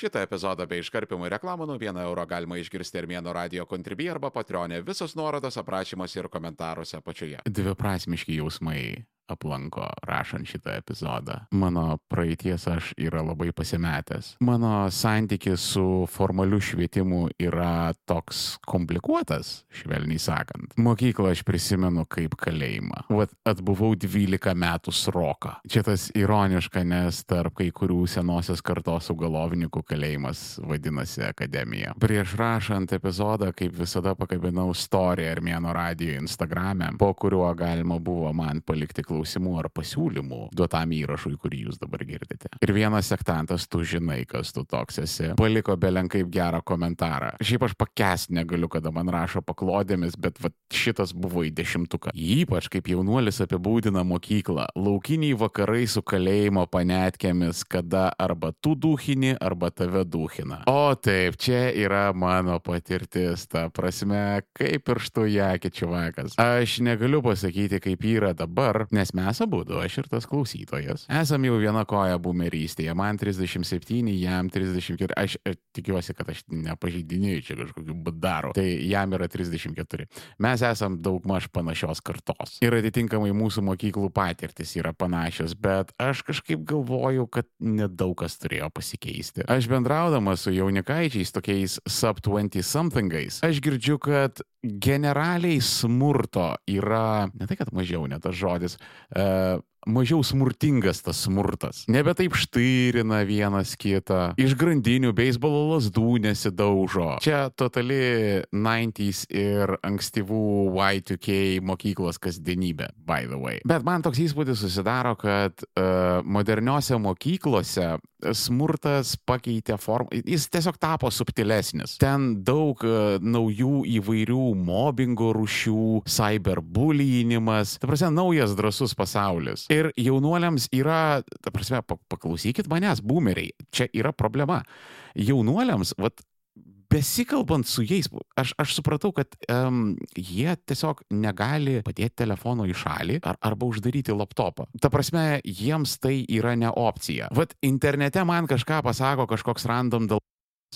Šitą epizodą bei iškarpimų reklamų nuo 1 euro galima išgirsti Armėno radio kontribį arba patronė. Visos nuorodos aprašymuose ir komentaruose apačioje. Dviprasmiški jausmai aplanko rašant šitą epizodą. Mano praeities aš yra labai pasimetęs. Mano santykis su formaliu švietimu yra toks komplikuotas, švelniai sakant. Mokyklą aš prisimenu kaip kalėjimą. Vat atbuvau 12 metų sroką. Čia tas ironiška, nes tarp kai kurių senosios kartos ugalovininkų kalėjimas vadinasi akademija. Prieš rašant epizodą, kaip visada pakabinau istoriją Armėno radijo Instagram'e, po kuriuo galima buvo man palikti klausimą klausimų ar pasiūlymų duotam įrašui, kurį jūs dabar girdite. Ir vienas sektantas, tu žinai, kas tu toks esi, paliko belenkaip gerą komentarą. Šiaip aš pakęst negaliu, kada man rašo paklodėmis, bet va, šitas buvo į dešimtuką. Ypač kaip jaunuolis apibūdina mokyklą. Laukiniai vakarai su kalėjimo panetkėmis, kada arba tu duhini, arba tave duhina. O taip, čia yra mano patirtis, ta prasme, kaip ir štoje kečiuvakas. Aš negaliu pasakyti, kaip yra dabar, nes nes mes abu, aš ir tas klausytojas, esam jau viena koja bumerystėje. Man 37, jam 34. Aš, aš tikiuosi, kad aš nepažeidinėjau čia kažkokiu būdaru. Tai jam yra 34. Mes esam daug maž panašios kartos. Ir atitinkamai mūsų mokyklų patirtis yra panašios, bet aš kažkaip galvoju, kad nedaug kas turėjo pasikeisti. Aš bendraudamas su jaunikaičiais, tokiais sub 20 somethingais, aš girdžiu, kad generaliai smurto yra, ne tai kad mažiau, ne tas žodis, uh, mažiau smurtingas tas smurtas. Nebe taip štyrina vienas kitą, iš grandinių beisbolo lasdų nesidaužo. Čia totali 90s ir ankstyvų Y2K mokyklos kasdienybė, by the way. Bet man toks įspūdis susidaro, kad uh, moderniose mokyklose smurtas pakeitė formą, jis tiesiog tapo subtilesnis. Ten daug uh, naujų įvairių mobbingo rušių, cyberbullyinimas, ta prasme, naujas drasus pasaulis. Ir jaunuoliams yra, ta prasme, paklausykit manęs, boomeriai, čia yra problema. Jaunuoliams, vat, besikalbant su jais, aš, aš supratau, kad um, jie tiesiog negali padėti telefono į šalį ar, arba uždaryti laptopą. Ta prasme, jiems tai yra ne opcija. Vat internete man kažką pasako kažkoks random dėl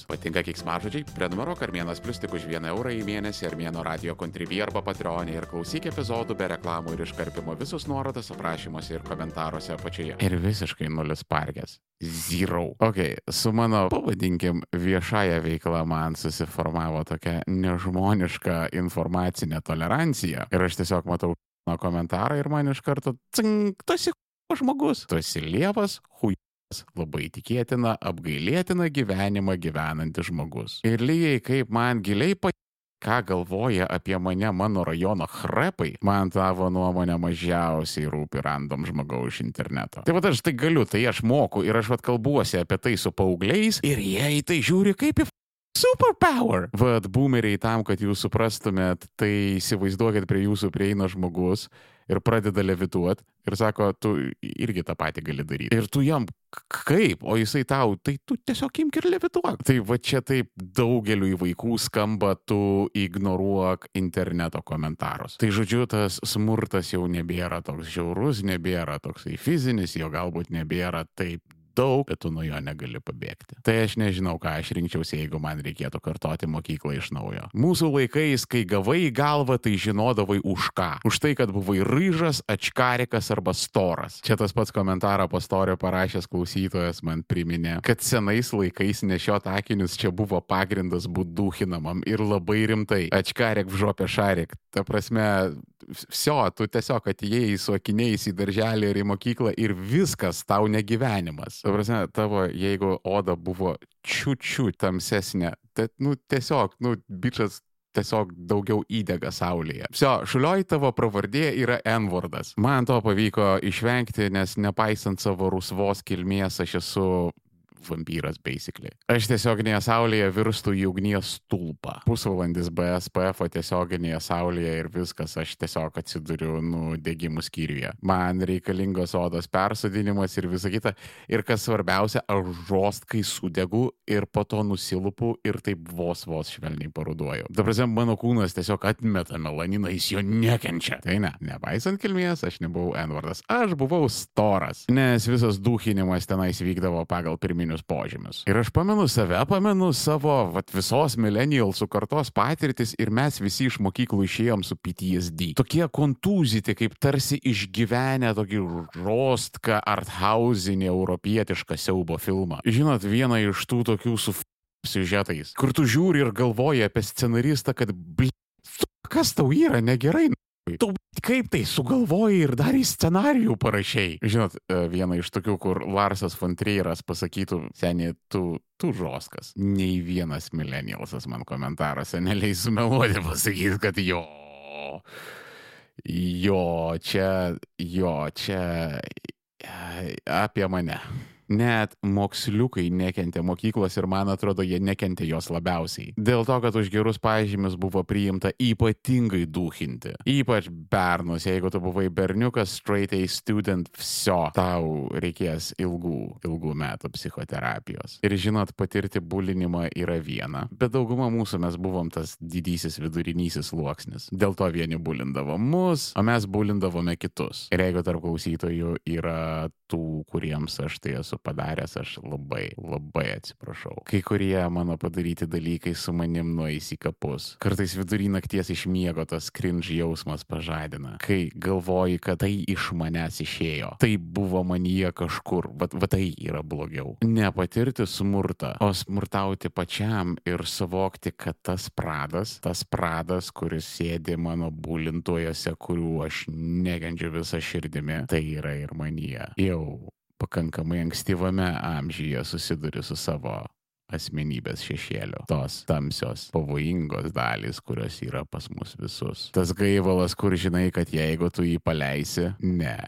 Patinka keiksmažodžiai? Prenumeruok Armėnas Plus tik už 1 eurą į mėnesį Armėno radio kontribį arba patreonį ir klausyk epizodų be reklamų ir iškarpimo visus nuorodas aprašymuose ir komentaruose apačioje. Ir visiškai nulis parkės. Zero. Ok, su mano, pavadinkim, viešąją veiklą man susiformavo tokia nežmoniška informacinė tolerancija. Ir aš tiesiog matau komentarą ir man iš karto, cink, tu esi žmogus, tu esi lievas, hui labai tikėtina, apgailėtina gyvenimą gyvenantis žmogus. Ir lygiai kaip man giliai pat ką galvoja apie mane mano rajono chrepai, man tavo nuomonė mažiausiai rūpi random žmogaus iš interneto. Tai vad aš tai galiu, tai aš moku ir aš vad kalbuosi apie tai su paaugliais ir jie į tai žiūri kaip į superpower. Vad boomeriai tam, kad jūs suprastumėt, tai įsivaizduokit prie jūsų prieina žmogus ir pradeda levituot ir sako, tu irgi tą patį gali daryti. Ir tu jam kaip, o jisai tau, tai tu tiesiog imk ir levituok. Tai va čia taip daugeliu vaikų skamba, tu ignoruok interneto komentarus. Tai žodžiu, tas smurtas jau nebėra toks žiaurus, nebėra toksai fizinis, jo galbūt nebėra taip daug, bet tu nuo jo negali pabėgti. Tai aš nežinau, ką aš rinkčiausi, jeigu man reikėtų kartoti mokyklą iš naujo. Mūsų laikais, kai gavai į galvą, tai žinodavai už ką. Už tai, kad buvai ryžas, ačkarikas arba storas. Čia tas pats komentarą po storio parašęs klausytojas man priminė, kad senais laikais nešiot akinius čia buvo pagrindas būti duhinamam ir labai rimtai. Ačkarek v žopė šarek. Ta prasme, Vsio, tu tiesiog atėjai su akiniais į darželį ir į mokyklą ir viskas tau negyvenimas. Ta prasme, tavo, jeigu oda buvo čiučiu tamsesnė, tai, nu, tiesiog, nu, bičias tiesiog daugiau įdega saulėje. Vsio, šulioj tavo pravardė yra N-vardas. Man to pavyko išvengti, nes nepaisant savo rusvos kilmės, aš esu vampyras, basically. Aš tiesioginėje saulėje virstu į ugnies stulpą. Pusvalandis BSPF tiesioginėje saulėje ir viskas, aš tiesiog atsiduriu nudegimų skyriuje. Man reikalingos odos persodinimas ir visa kita. Ir kas svarbiausia, aš žostkai sudegu ir po to nusilupu ir taip vos vos švelniai paruduoju. Dabar, mano kūnas tiesiog atmeta melaniną, jis jo nekenčia. Tai ne, nepaisant kilmės, aš nebuvau N-vardas, aš buvau storas, nes visas duhinimas tenais vykdavo pagal pirminius cheminius požymius. Ir aš pamenu save, pamenu savo vat, visos millennialsų kartos patirtis ir mes visi iš mokyklų išėjom su PTSD. Tokie kontūzyti, kaip tarsi išgyvenę tokį rostką arthausinį europietišką siaubo filmą. Žinot, vieną iš tų tokių su siužetais, kur tu žiūri ir galvoji apie scenaristą, kad, bl... kas tau yra negerai, Tu kaip tai sugalvojai ir dar į scenarijų parašiai? Žinot, e, viena iš tokių, kur Larsas von Trieras pasakytų, seniai, tu, tu žoskas. Nei vienas millennialsas man komentaruose neleis sumeluoti pasakyti, kad jo. Jo, čia, jo, čia apie mane. Net moksliukai nekentė mokyklos ir man atrodo, jie nekentė jos labiausiai. Dėl to, kad už gerus pažymius buvo priimta ypatingai duhinti. Ypač bernus, jeigu tu buvai berniukas, straight A student, viso, tau reikės ilgų, ilgų metų psichoterapijos. Ir žinot, patirti bulinimą yra viena, bet dauguma mūsų mes buvom tas didysis vidurinysis sluoksnis. Dėl to vieni bulindavo mus, o mes bulindavome kitus. Ir jeigu tarp klausytojų yra tų, kuriems aš tai esu padaręs, aš labai, labai atsiprašau. Kai kurie mano padaryti dalykai su manim nueis į kapus. Kartais vidury nakties iš miego tas cringe jausmas pažadina. Kai galvoji, kad tai iš manęs išėjo. Tai buvo manyje kažkur, bet va tai yra blogiau. Nepatirti smurtą, o smurtauti pačiam ir suvokti, kad tas pradas, tas pradas, kuris sėdi mano būlintuojose, kurių aš negendžiu visą širdimi, tai yra ir manyje. Jau pakankamai ankstyvame amžiuje susiduri su savo asmenybės šešėlio. Tos tamsios, pavojingos dalys, kurios yra pas mus visus. Tas gaivalas, kur žinai, kad jeigu tu jį paleisi, ne.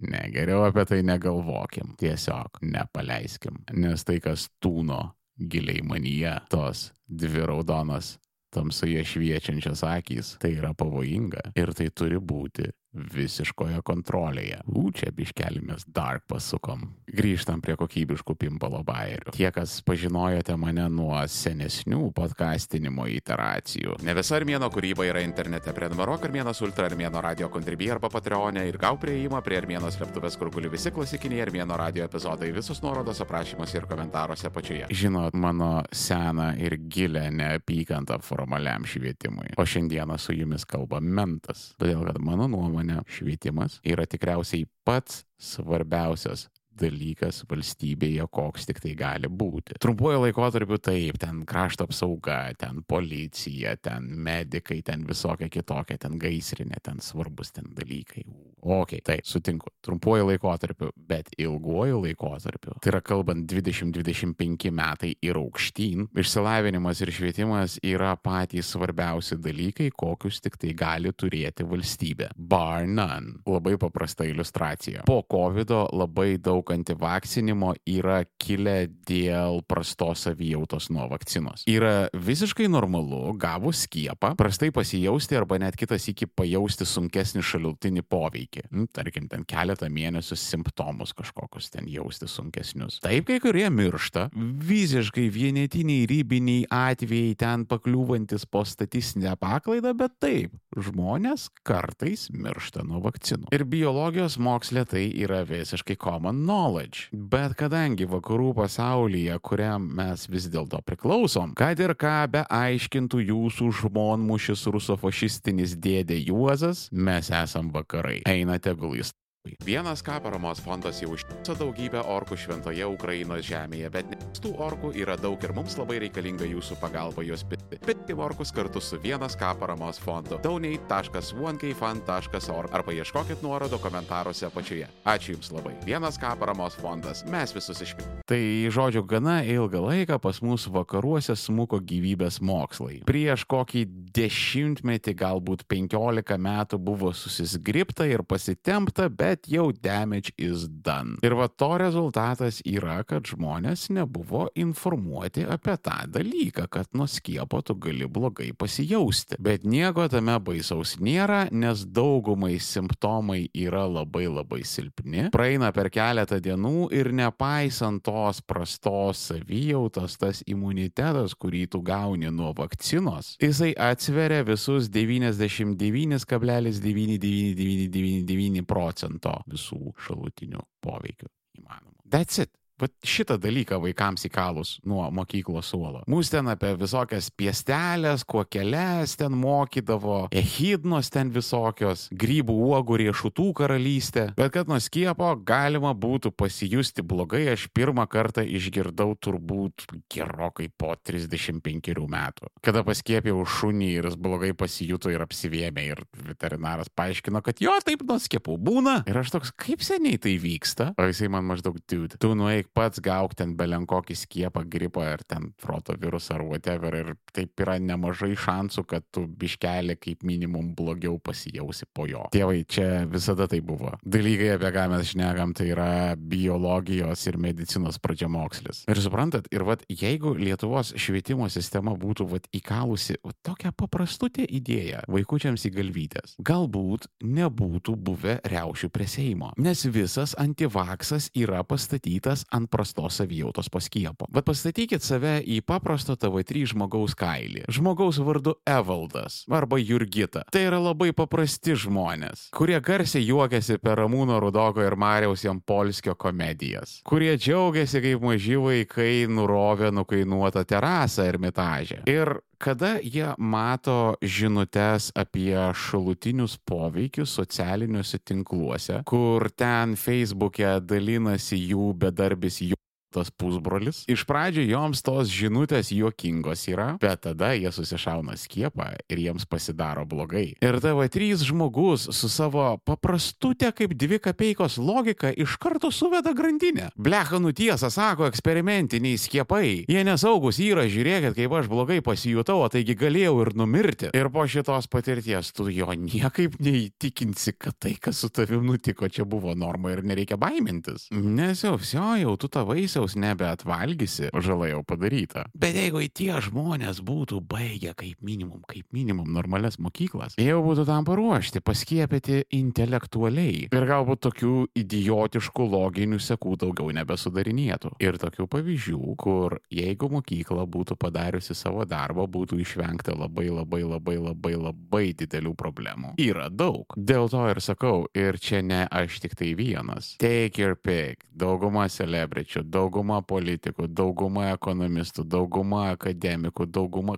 Ne, geriau apie tai negalvokim. Tiesiog nepaleiskim. Nes tai, kas tūno giliai manyje, tos dvi raudonos tamsoje šviečiančios akys, tai yra pavojinga. Ir tai turi būti visiškoje kontrolėje. U, čia biškelimės dark pasukom. Grįžtam prie kokybiškų pimpalo bairių. Tie, kas pažinojote mane nuo senesnių podcastinimo iteracijų. Ne visa Armėno kūryba yra internete. Prenumeruok Armėnas Ultra Armėno radio kontribį arba Patreonė ir gau prieimą prie Armėnos slėptuvės, kur guli visi klasikiniai Armėno radio epizodai. Visus nuorodos aprašymuose ir komentaruose apačioje. Žinot, mano seną ir gilę neapykantą formaliam švietimui. O šiandieną su jumis kalba mentas. Todėl, kad mano nuomonė nuomone švietimas yra tikriausiai pats svarbiausias dalykas valstybėje, koks tik tai gali būti. Trumpuoju laikotarpiu taip, ten krašto apsauga, ten policija, ten medikai, ten visokia kitokia, ten gaisrinė, ten svarbus ten dalykai. Ok, taip, sutinku. Trumpuoju laikotarpiu, bet ilguoju laikotarpiu, tai yra kalbant 20-25 metai ir aukštyn, išsilavinimas ir švietimas yra patys svarbiausi dalykai, kokius tik tai gali turėti valstybė. Bar none. Labai paprasta iliustracija. Po COVID labai daug antivakcinimo yra kilę dėl prastos savijautos nuo vakcinos. Yra visiškai normalu, gavus skiepą, prastai pasijausti arba net kitas iki pajausti sunkesnį šalutinį poveikį. Nu, tarkim, ten keletą mėnesių simptomus kažkokius ten jausti sunkesnius. Taip, kai kurie miršta, visiškai vienetiniai rybiniai atvejai ten pakliūvantis po statistinę paklaidą, bet taip, žmonės kartais miršta nuo vakcinų. Ir biologijos mokslė tai yra visiškai common knowledge. Bet kadangi vakarų pasaulyje, kuriam mes vis dėlto priklausom, kad ir ką be aiškintų jūsų žmonmušis rusofašistinis dėdė Juozas, mes esam vakarai. ei nategulist. Vienas K paramos fondas jau užtiso daugybę orkų šventoje Ukrainos žemėje, bet tų orkų yra daug ir mums labai reikalinga jūsų pagalba juos pitti. Pitti orkus kartu su Vienas K paramos fondu. donate.1kfund.org arba ieškokit nuorodo komentaruose apačioje. Ačiū Jums labai. Vienas K paramos fondas. Mes visus išpildėme. Tai žodžiu, gana ilgą laiką pas mus vakaruose smuko gyvybės mokslai. Prieš kokį dešimtmetį, galbūt penkiolika metų buvo susisgripta ir pasitempta, bet bet jau damage is done. Ir va to rezultatas yra, kad žmonės nebuvo informuoti apie tą dalyką, kad nuo skiepo tu gali blogai pasijausti. Bet nieko tame baisaus nėra, nes daugumai simptomai yra labai labai silpni. Praeina per keletą dienų ir nepaisant tos prastos savijautos, tas imunitetas, kurį tu gauni nuo vakcinos, jisai atsveria visus 99,999999 procentų to visų šalutinių poveikių įmanomų. That's it. Vat šitą dalyką vaikams įkalus nuo mokyklos suolo. Mūsų ten apie visokias piestelės, kuokelės ten mokydavo, ehidnos ten visokios, grybų uogų riešutų karalystė. Bet kad nuo skiepo galima būtų pasijusti blogai, aš pirmą kartą išgirdau turbūt gerokai po 35 metų. Kada paskėpiau šunį ir jis blogai pasijuto ir apsivėmė ir veterinaras paaiškino, kad jo taip nuo skiepų būna. Ir aš toks, kaip seniai tai vyksta? O jisai man maždaug, dude, tu nueik pats gauk ten belenkokį skiepą, gripą ar ten proto virusą ar whatever. Ir taip yra nemažai šansų, kad tu biškelį kaip minimum blogiau pasijausi po jo. Tėvai, čia visada tai buvo. Dalykai, apie ką mes šnekam, tai yra biologijos ir medicinos pradžiamokslis. Ir suprantat, ir vad, jeigu Lietuvos švietimo sistema būtų vad įkalusi vat, tokią paprastutę idėją vaikučiams į galvytės, galbūt nebūtų buvę reušių prie Seimo. Nes visas antivaksas yra pastatytas ant prastos savijautos paskiepo. Bet pastatykit save į paprasto TV3 žmogaus kailį. Žmogaus vardu Evaldas arba Jurgita. Tai yra labai paprasti žmonės, kurie garsiai juokiasi per Ramūno Rudoko ir Mariaus Jampolskio komedijas, kurie džiaugiasi kaip maži vaikai nurovė nukainuotą terasą Ermitažę. Ir kada jie mato žinutes apie šalutinius poveikius socialiniuose tinkluose, kur ten Facebook'e dalinasi jų bedarbis jų tas pusbrolis. Iš pradžių joms tos žinutės juokingos yra, bet tada jie susišauna skiepą ir jiems pasidaro blogai. Ir TV3 žmogus su savo paprastutė kaip dvi kapeikos logika iš karto suveda grandinę. Blecha nutiesa, sako, eksperimentiniai skiepai. Jie nesaugus yra, žiūrėkit, kaip aš blogai pasijutau, o taigi galėjau ir numirti. Ir po šitos patirties tu jo niekaip neįtikinsi, kad tai, kas su tavim nutiko, čia buvo norma ir nereikia baimintis. Nes jau, jau tu tą vaisiaus nebeatvalgysi, žala jau padaryta. Bet jeigu tie žmonės būtų baigę kaip minimum, kaip minimum normales mokyklas, jau būtų tam paruošti, paskiepyti intelektualiai ir galbūt tokių idiotiškų loginių sekų daugiau nebesudarinėtų. Ir tokių pavyzdžių, kur jeigu mokykla būtų padariusi savo darbą, būtų išvengta labai labai labai labai labai didelių problemų. Yra daug. Dėl to ir sakau, ir čia ne aš tik tai vienas. Take your pick. Dauguma celebričių, dauguma politikų, dauguma ekonomistų, dauguma akademikų, dauguma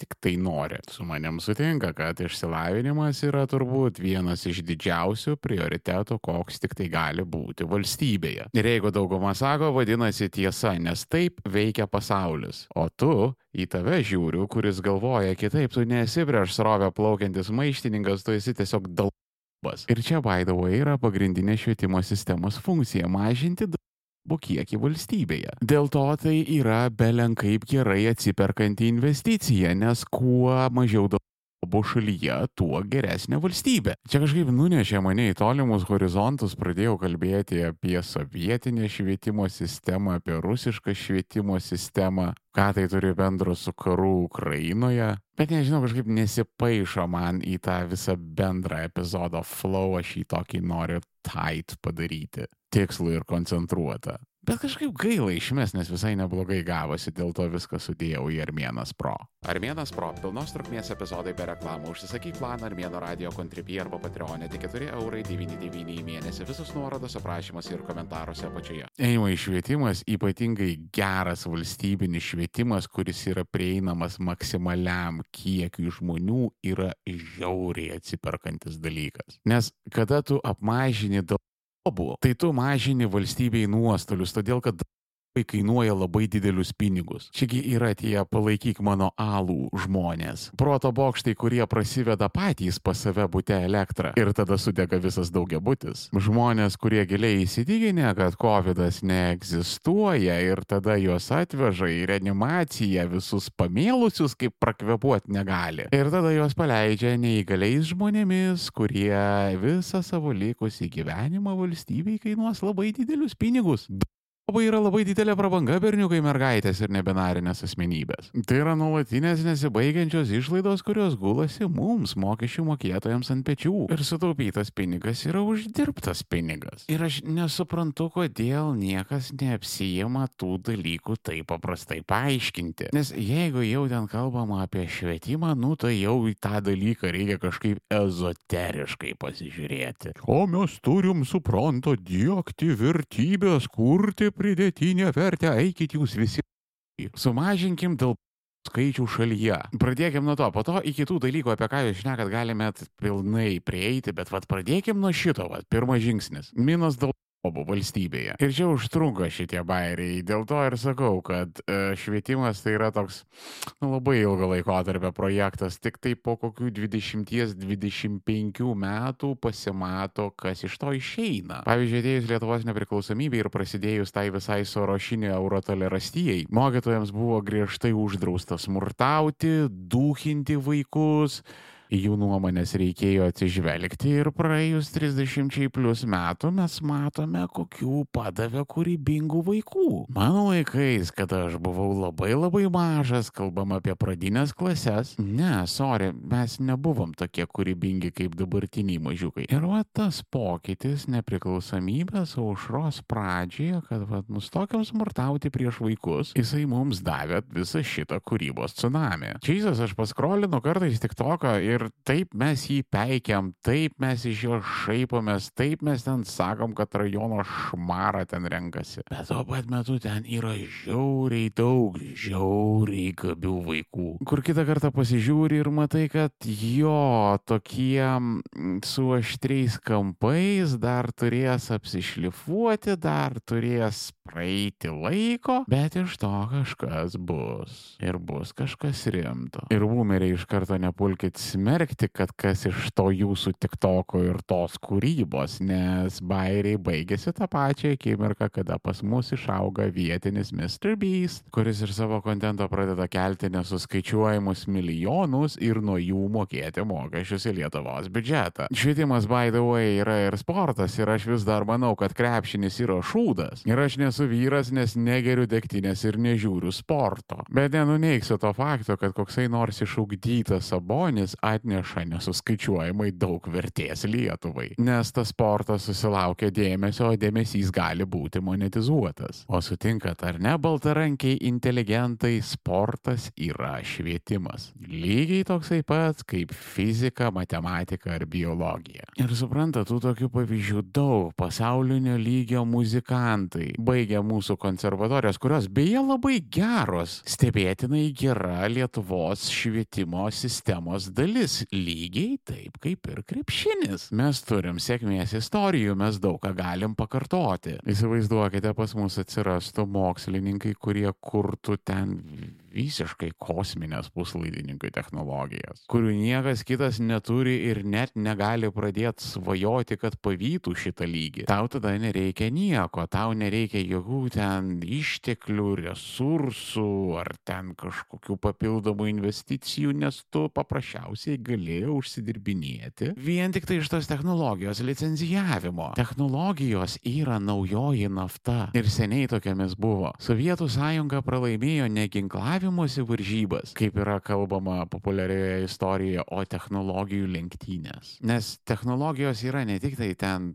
tik tai nori. Su manim sutinka, kad išsilavinimas yra turbūt vienas iš didžiausių prioritetų, koks tik tai gali būti valstybėje. Ir jeigu dauguma sako, vadinasi tiesa, nes taip veikia pasaulis. O tu į tave žiūriu, kuris galvoja kitaip, tu nesi prieš srovę plaukiantis maištininkas, tu esi tiesiog dalbas. Ir čia, by the way, yra pagrindinė švietimo sistemos funkcija - mažinti darbo kiekį valstybėje. Dėl to tai yra belenkaip gerai atsiperkanti investicija, nes kuo mažiau darbo šalyje, tuo geresnė valstybė. Čia kažkaip nunešė mane į tolimus horizontus, pradėjau kalbėti apie sovietinę švietimo sistemą, apie rusišką švietimo sistemą, ką tai turi bendro su karu Ukrainoje. Bet nežinau, kažkaip nesipaišo man į tą visą bendrą epizodo flow, aš jį tokį noriu tight padaryti, tikslų ir koncentruotą. Bet kažkaip gaila išmes, nes visai neblogai gavosi, dėl to viską sudėjau į Armėnas Pro. Armėnas Pro - pilnos trukmės epizodai be reklamų. Užsisakyk planą Armėno radio kontribį arba Patreonė tik 4 eurai 99 į mėnesį. Visus nuorodos aprašymuose ir komentaruose apačioje. Eimo švietimas, ypatingai geras valstybinis švietimas, kuris yra prieinamas maksimaliam kiekiui žmonių, yra žiauriai atsiperkantis dalykas. Nes kada tu apmažini daug Obu, tai tu mažini valstybei nuostolius, todėl kad tai kainuoja labai didelius pinigus. Čiagi yra tie palaikyk mano alų žmonės. Proto bokštai, kurie prasiveda patys pas save būte elektrą ir tada sudega visas daugiabutis. Žmonės, kurie giliai įsitikinę, kad COVID neegzistuoja ir tada juos atveža į reanimaciją visus pamėlusius, kaip prakvepuoti negali. Ir tada juos paleidžia neįgaliais žmonėmis, kurie visą savo likusį gyvenimą valstybei kainuos labai didelius pinigus. Labai yra labai didelė prabanga berniukai mergaitės ir nebinarinės asmenybės. Tai yra nuolatinės nesibaigiančios išlaidos, kurios gulasi mums, mokesčių mokėtojams ant pečių. Ir sutaupytas pinigas yra uždirbtas pinigas. Ir aš nesuprantu, kodėl niekas neapsijama tų dalykų taip paprastai paaiškinti. Nes jeigu jau ten kalbama apie švietimą, nu tai jau į tą dalyką reikia kažkaip ezoteriškai pasižiūrėti. O mes turim, supranta, dėkti vertybės, kurti pridėtinę vertę, eikit jūs visi. Sumažinkim dėl skaičių šalyje. Pradėkim nuo to, po to iki tų dalykų, apie ką jūs šnekat, galime pilnai prieiti, bet vad pradėkim nuo šito, vad pirmas žingsnis. Minus dėl obų valstybėje. Ir čia užtrunka šitie bairiai. Dėl to ir sakau, kad e, švietimas tai yra toks nu, labai ilgo laiko tarp projektas. Tik tai po kokių 20-25 metų pasimato, kas iš to išeina. Pavyzdžiui, atėjus Lietuvos nepriklausomybė ir prasidėjus tai visai sorošinio eurotolerastijai, mokytojams buvo griežtai uždrausta smurtauti, duhinti vaikus jų nuomonės reikėjo atsižvelgti ir praėjus 30 plus metų mes matome, kokių padavė kūrybingų vaikų. Mano laikais, kada aš buvau labai labai mažas, kalbam apie pradinės klases, ne, sorry, mes nebuvom tokie kūrybingi kaip dabartiniai mažiukai. Ir va tas pokytis nepriklausomybės aušros pradžioje, kad va, nustokiam smurtauti prieš vaikus, jisai mums davė visą šitą kūrybos tsunami. Čia aš paskrolinu kartais tik toką ir ir taip mes jį peikiam, taip mes iš jo šaipomės, taip mes ten sakom, kad rajono šmarą ten renkasi. Bet tuo pat metu ten yra žiauriai daug, žiauriai gabių vaikų. Kur kitą kartą pasižiūri ir matai, kad jo tokie su aštriais kampais dar turės apsišlifuoti, dar turės praeiti laiko, bet iš to kažkas bus. Ir bus kažkas rimto. Ir boomeriai iš karto nepulkit smerkti kad kas iš to jūsų tik toko ir tos kūrybos, nes bairiai baigėsi tą pačią akimirką, kada pas mus išauga vietinis Mr. Beast, kuris ir savo kontento pradeda kelti nesuskaičiuojamus milijonus ir nuo jų mokėti mokesčius į Lietuvos biudžetą. Švietimas, by the way, yra ir sportas ir aš vis dar manau, kad krepšinis yra šūdas. Ir aš nesu vyras, nes negeriu degtinės ir nežiūriu sporto. Bet nenuneiksiu to fakto, kad koksai nors išugdytas sabonis at atneša nesuskaičiuojamai daug vertės Lietuvai, nes tas sportas susilaukia dėmesio, o dėmesys gali būti monetizuotas. O sutinkat ar ne, baltarankiai inteligentai, sportas yra švietimas. Lygiai toksai pats kaip fizika, matematika ar biologija. Ir suprantat, tų tokių pavyzdžių daug. Pasaulinio lygio muzikantai baigia mūsų konservatorijos, kurios beje labai geros, stebėtinai gera Lietuvos švietimo sistemos dalis lygiai taip kaip ir krepšinis. Mes turim sėkmės istorijų, mes daug ką galim pakartoti. Įsivaizduokite, pas mus atsirastų mokslininkai, kurie kurtų ten visiškai kosminės puslaidininkai technologijas, kurių niekas kitas neturi ir net negali pradėti svajoti, kad pavytų šitą lygį. Tau tada nereikia nieko, tau nereikia jokių ten išteklių, resursų ar ten kažkokių papildomų investicijų, nes tu paprasčiausiai gali užsidirbinėti vien tik tai iš tos technologijos licenzijavimo. Technologijos yra naujoji nafta ir seniai tokiamis buvo. Sovietų sąjunga pralaimėjo neginklavimą ginklavimosi varžybas, kaip yra kalbama populiarioje istorijoje, o technologijų lenktynės. Nes technologijos yra ne tik tai ten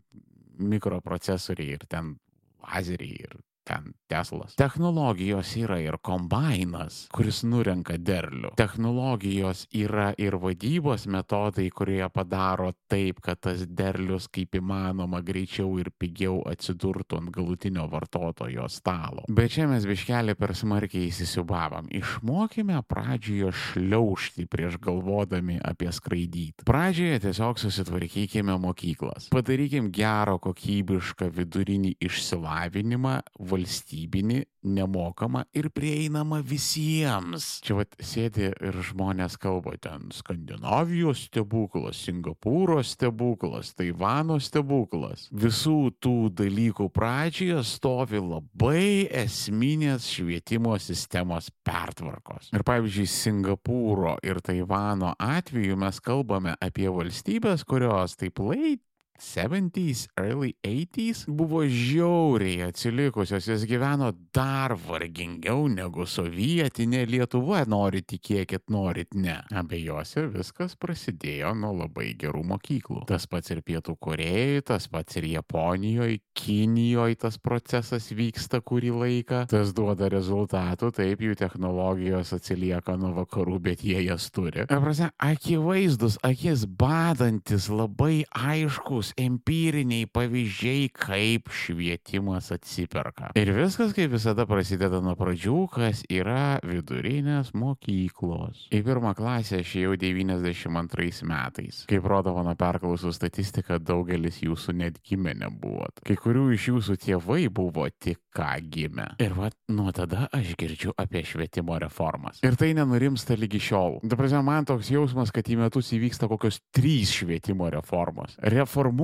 mikroprocesoriai ir ten lazeriai ir ten Teslas. Technologijos yra ir kombainas, kuris nurenka derlių. Technologijos yra ir vadybos metodai, kurie padaro taip, kad tas derlius kaip įmanoma greičiau ir pigiau atsidurtų ant galutinio vartotojo stalo. Bet čia mes biškelį per smarkiai įsisiubavam. Išmokime pradžioje šliaužti prieš galvodami apie skraidyti. Pradžioje tiesiog susitvarkykime mokyklas. Padarykim gerą kokybišką vidurinį išsilavinimą valstybinį, nemokamą ir prieinamą visiems. Čia vat sėdi ir žmonės kalba ten Skandinavijos stebuklas, Singapūro stebuklas, Taivano stebuklas. Visų tų dalykų pradžioje stovi labai esminės švietimo sistemos pertvarkos. Ir pavyzdžiui, Singapūro ir Taivano atveju mes kalbame apie valstybės, kurios taip lait 70s, early 80s buvo žiauriai atsilikusios, jos gyveno dar vargingiau negu sovietinė Lietuva, norit tikėkit, norit ne. Abiejose viskas prasidėjo nuo labai gerų mokyklų. Tas pats ir Pietų Korejoje, tas pats ir Japonijoje, Kinijoje tas procesas vyksta kurį laiką, tas duoda rezultatų, taip jų technologijos atsilieka nuo vakarų, bet jie jas turi. Prasme, akivaizdus, akis badantis, labai aiškus realūs empiriniai pavyzdžiai, kaip švietimas atsiperka. Ir viskas kaip visada prasideda nuo pradžių, kas yra vidurinės mokyklos. Į pirmą klasę aš jau 92 metais. Kaip rodo mano perklausų statistika, daugelis jūsų net gimę nebuvot. Kai kurių iš jūsų tėvai buvo tik ką gimę. Ir va, nuo tada aš girdžiu apie švietimo reformas. Ir tai nenurimsta lygi šiol. Dabar man toks jausmas, kad į metus įvyksta kokios trys švietimo reformos. Reformuoja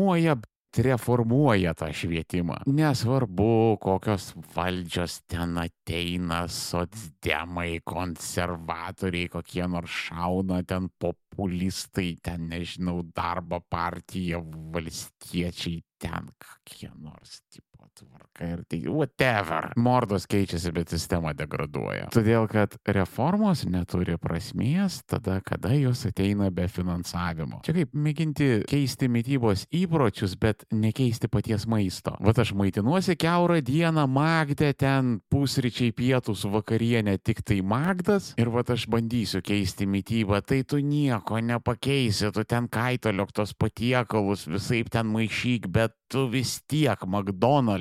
reformuoja tą švietimą. Nesvarbu, kokios valdžios ten ateina, socdemai, konservatoriai, kokie nors šauna ten populistai, ten nežinau, darbo partija, valstiečiai, ten kokie nors tipo tvarka ir tai whatever. Mordos keičiasi, bet sistema degraduoja. Todėl, kad reformos neturi prasmės tada, kada jos ateina be finansavimo. Čia kaip mėginti keisti mytybos įpročius, bet nekeisti paties maisto. Vat aš maitinuosi keurą dieną, magdė ten pusryčiai pietus vakarienė tik tai magdas ir vat aš bandysiu keisti mytybą, tai tu nieko nepakeisi, tu ten kaitaliok tos patiekalus, visai ten maišyk, bet tu vis tiek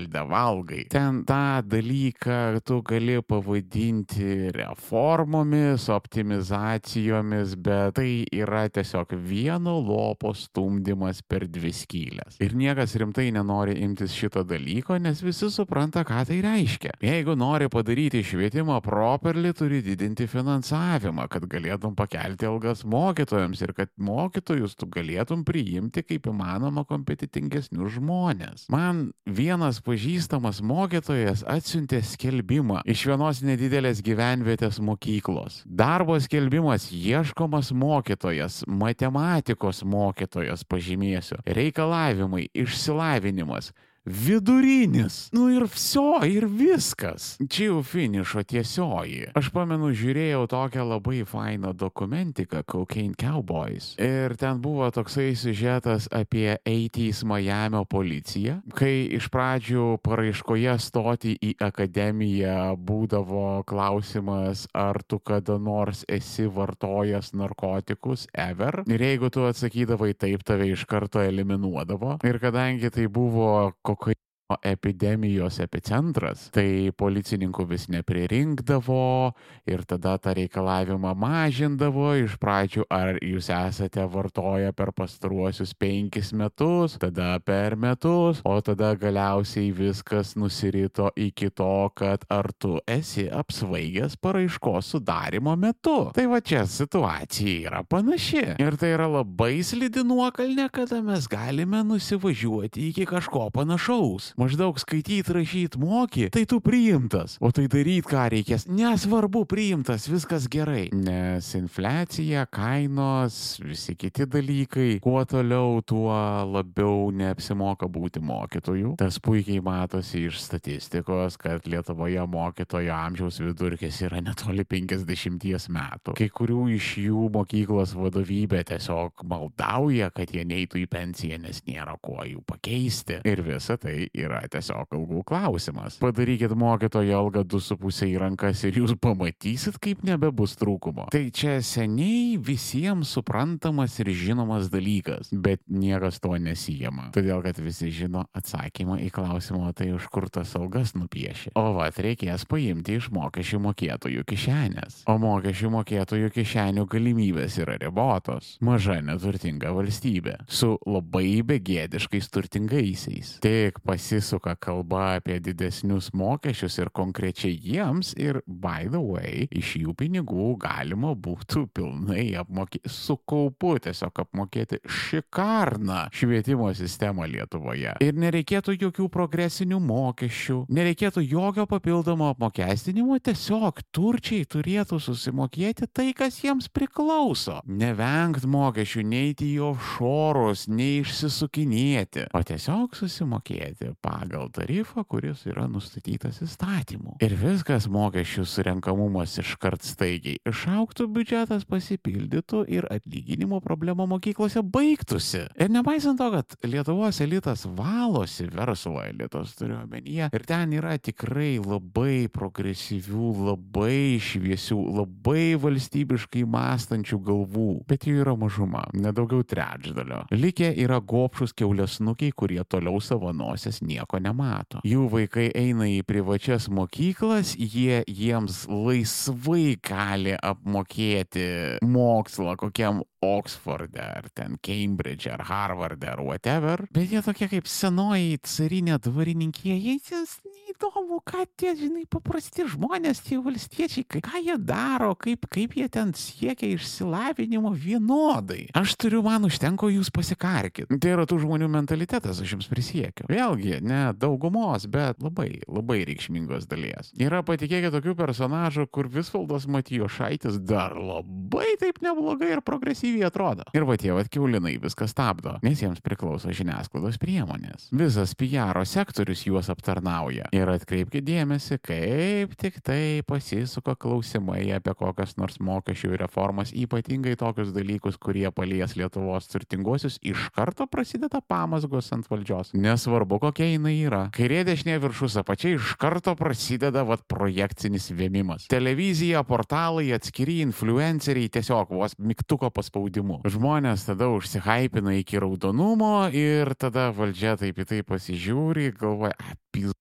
McDonald'e valgai. Ten tą dalyką tu gali pavadinti reformomis, optimizacijomis, bet tai yra tiesiog vieno lopo stumdymas per dvi skylės. Ir niekas rimtai nenori imtis šito dalyko, nes visi supranta, ką tai reiškia. Jeigu nori padaryti švietimą properly, turi didinti finansavimą, kad galėtum pakelti algas mokytojams ir kad mokytojus tu galėtum priimti kaip įmanoma kompetitingesnius žmonės. Man vienas pažįstamas mokytojas atsiuntė skelbimą iš vienos nedidelės gyvenvietės mokyklos. Darbo skelbimas ieškomas mokytojas, matematikos mokytojas pažymėsiu, reikalavimai, išsilavinimas vidurinis. Nu ir viso, ir viskas. Čia jau finišo tiesioji. Aš pamenu, žiūrėjau tokią labai fainą dokumentiką Cocaine Cowboys. Ir ten buvo toksai siužetas apie 80s Miami policiją, kai iš pradžių paraiškoje stoti į akademiją būdavo klausimas, ar tu kada nors esi vartojęs narkotikus ever. Ir jeigu tu atsakydavai taip, tave iš karto eliminuodavo. Ir kadangi tai buvo pokoju. Kokaino epidemijos epicentras, tai policininkų vis nepririnkdavo ir tada tą reikalavimą mažindavo iš pradžių, ar jūs esate vartoję per pastaruosius penkis metus, tada per metus, o tada galiausiai viskas nusirito iki to, kad ar tu esi apsvaigęs paraiškos sudarimo metu. Tai va čia situacija yra panaši. Ir tai yra labai slidi nuokalnė, kada mes galime nusivažiuoti iki kažko panašaus maždaug skaityt, rašyt moki, tai tu priimtas. O tai daryt ką reikės, nesvarbu, priimtas, viskas gerai. Nes infliacija, kainos, visi kiti dalykai, kuo toliau, tuo labiau neapsimoka būti mokytoju. Tas puikiai matosi iš statistikos, kad Lietuvoje mokytojo amžiaus vidurkis yra netoli 50 metų. Kai kurių iš jų mokyklos vadovybė tiesiog maldauja, kad jie neitų į pensiją, nes nėra kuo jų pakeisti. Ir visa tai yra tiesiog algų klausimas. Padarykit mokytojo algą 2,5 į rankas ir jūs pamatysit, kaip nebebus trūkumo. Tai čia seniai visiems suprantamas ir žinomas dalykas, bet niekas to nesijama. Todėl, kad visi žino atsakymą į klausimą, tai už kur tas algas nupiešė. O va, reikės paimti iš mokesčių mokėtojų kišenės. O mokesčių mokėtojų kišenių galimybės yra ribotos. Maža neturtinga valstybė su labai begėdiškais turtingaisiais. Tik pasi pasisuka kalba apie didesnius mokesčius ir konkrečiai jiems ir, by the way, iš jų pinigų galima būtų pilnai apmokėti, su kaupu tiesiog apmokėti šikarną švietimo sistemą Lietuvoje. Ir nereikėtų jokių progresinių mokesčių, nereikėtų jokio papildomo apmokestinimo, tiesiog turčiai turėtų susimokėti tai, kas jiems priklauso. Nevengt mokesčių, neiti į offshorus, neišsisukinėti, o tiesiog susimokėti pagal tarifą, kuris yra nustatytas įstatymu. Ir viskas mokesčių surenkamumas iškart staigiai išauktų, biudžetas pasipildytų ir atlyginimo problema mokyklose baigtųsi. Ir nepaisant to, kad Lietuvos elitas valosi, verslo elitas turiu omenyje, ir ten yra tikrai labai progresyvių, labai šviesių, labai valstybiškai mąstančių galvų, bet jų yra mažuma, nedaugiau trečdalio. Likę yra gopšus keulėsnukiai, kurie toliau savo nosės nieko nemato. Jų vaikai eina į privačias mokyklas, jie jiems laisvai gali apmokėti mokslą kokiam Oksforde, ar ten Cambridge, ar Harvard, ar whatever, bet jie tokie kaip senoji carinė dvarininkė, jiems neįdomu, ką tie, žinai, paprasti žmonės, tie valstiečiai, ką jie daro, kaip, kaip jie ten siekia išsilavinimo vienodai. Aš turiu, man užtenko jūs pasikarkit. Tai yra tų žmonių mentalitetas, aš jums prisiekiu. Vėlgi, ne daugumos, bet labai, labai reikšmingos dalies. Yra patikėkit tokių personažų, kur Visvaldas Matijo Šaitis dar labai taip neblogai ir progresyviai atrodo. Ir va tie va kiaulinai viską stabdo, nes jiems priklauso žiniasklaidos priemonės. Visas PR sektorius juos aptarnauja. Ir atkreipkite dėmesį, kaip tik tai pasisuka klausimai apie kokias nors mokesčių reformas, ypatingai tokius dalykus, kurie palies Lietuvos turtinguosius, iš karto prasideda pamasgos ant valdžios. Nesvarbu, kokia jinai yra. Kairė dešinė viršus apačiai iš karto prasideda vat projekcinis vėmimas. Televizija, portalai, atskiri influenceriai tiesiog vos mygtuko paspaudimu. Žmonės tada užsihypina iki raudonumo ir tada valdžia taip į tai pasižiūri, galvoja, apil.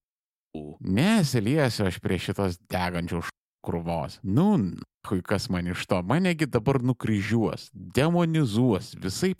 Nesiliesiu aš prie šitos degančių krūvos. Nu, hui kas man iš to, manegi dabar nukryžiuos, demonizuos, visai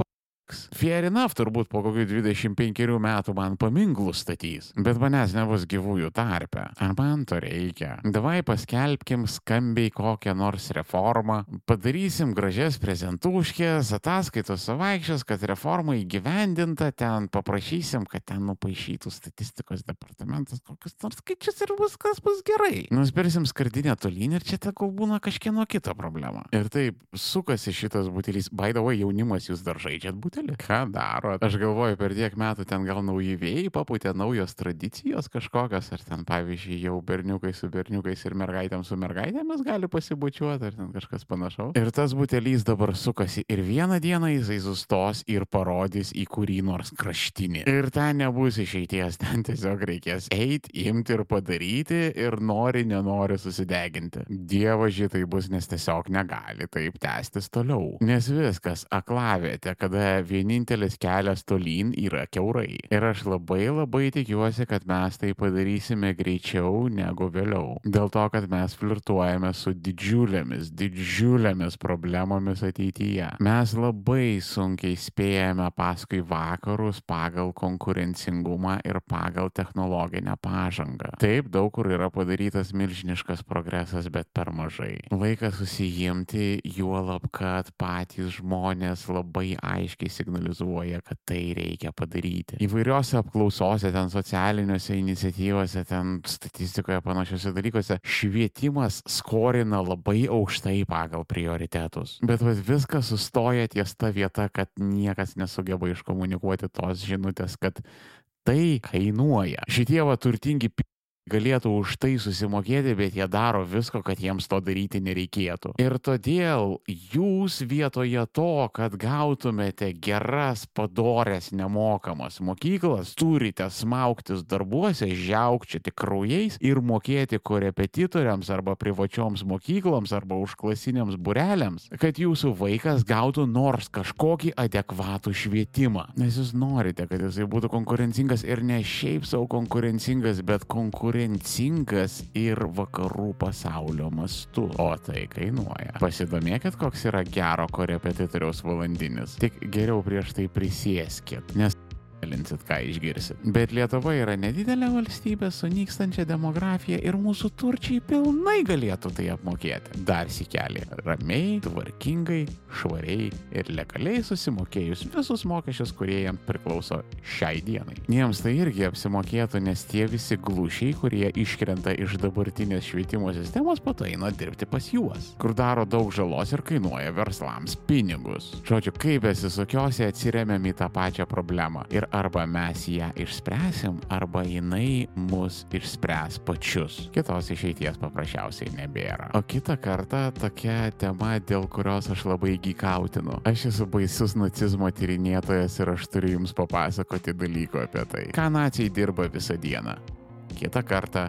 Fair enough turbūt po kokių 25 metų man paminklų statys, bet manęs nebus gyvųjų tarpe. Ar man to reikia? Davai paskelbkim skambiai kokią nors reformą, padarysim gražias prezentūškės, ataskaitos savaikščias, kad reforma įgyvendinta, ten paprašysim, kad ten nupaišytų statistikos departamentas kokius nors skaičius ir viskas bus gerai. Nuspirsim skardinę tolyn ir čia tegul būna kažkieno kita problema. Ir taip sukasi šitas butelis. By the way, jaunimas jūs dar žaidžiat butelį butelį? Ką daro? Aš galvoju, per tiek metų ten gal nauji vėjai paputė naujos tradicijos kažkokios, ar ten pavyzdžiui jau berniukai su berniukais ir mergaitėm su mergaitėmis gali pasibučiuoti, ar ten kažkas panašaus. Ir tas butelys dabar sukasi ir vieną dieną jisai sustos ir parodys į kurį nors kraštinį. Ir ten nebus išeities, ten tiesiog reikės eiti, imti ir padaryti ir nori, nenori susideginti. Dievo šitai bus, nes tiesiog negali taip tęstis toliau. Nes viskas aklavietė, kada vienintelis kelias tolyn yra keurai. Ir aš labai labai tikiuosi, kad mes tai padarysime greičiau negu vėliau. Dėl to, kad mes flirtuojame su didžiulėmis, didžiulėmis problemomis ateityje. Mes labai sunkiai spėjame paskui vakarus pagal konkurencingumą ir pagal technologinę pažangą. Taip, daug kur yra padarytas milžiniškas progresas, bet per mažai. Laikas susijimti, juolab, kad patys žmonės labai aiškiai signalizuoja, kad tai reikia padaryti. Įvairiose apklausose, ten socialiniuose iniciatyvose, ten statistikoje panašiose dalykuose švietimas skorina labai aukštai pagal prioritetus. Bet vat, viskas sustoja ties ta vieta, kad niekas nesugeba iškomunikuoti tos žinutės, kad tai kainuoja. Šitie va turtingi galėtų už tai susimokėti, bet jie daro visko, kad jiems to daryti nereikėtų. Ir todėl jūs vietoje to, kad gautumėte geras, padorės, nemokamas mokyklas, turite smauktis darbuose, žiaukčiati kraujais ir mokėti korepetitoriams arba privačioms mokykloms arba užklasiniams bureliams, kad jūsų vaikas gautų nors kažkokį adekvatų švietimą. Nes jūs norite, kad jisai būtų konkurencingas ir ne šiaip savo konkurencingas, bet konkurencingas konkurencingas ir vakarų pasaulio mastu, o tai kainuoja. Pasidomėkit, koks yra gero korepetitoriaus valandinis. Tik geriau prieš tai prisieskit, nes Linsit, ką išgirsit. Bet Lietuva yra nedidelė valstybė su nykstančia demografija ir mūsų turčiai pilnai galėtų tai apmokėti. Dar sikelį. Ramiai, tvarkingai, švariai ir legaliai susimokėjus visus mokesčius, kurie jam priklauso šiai dienai. Jiems tai irgi apsimokėtų, nes tie visi glušiai, kurie iškrenta iš dabartinės švietimo sistemos, po to eina dirbti pas juos, kur daro daug žalos ir kainuoja verslams pinigus. Žodžiu, kaip besisukiosiu, atsiriamėm į tą pačią problemą. Ir arba mes ją išspręsim, arba jinai mus išspręs pačius. Kitos išeities paprasčiausiai nebėra. O kitą kartą tokia tema, dėl kurios aš labai gykautinu. Aš esu baisus nacizmo tyrinėtojas ir aš turiu jums papasakoti dalykų apie tai. Ką nacijai dirba visą dieną. Kitą kartą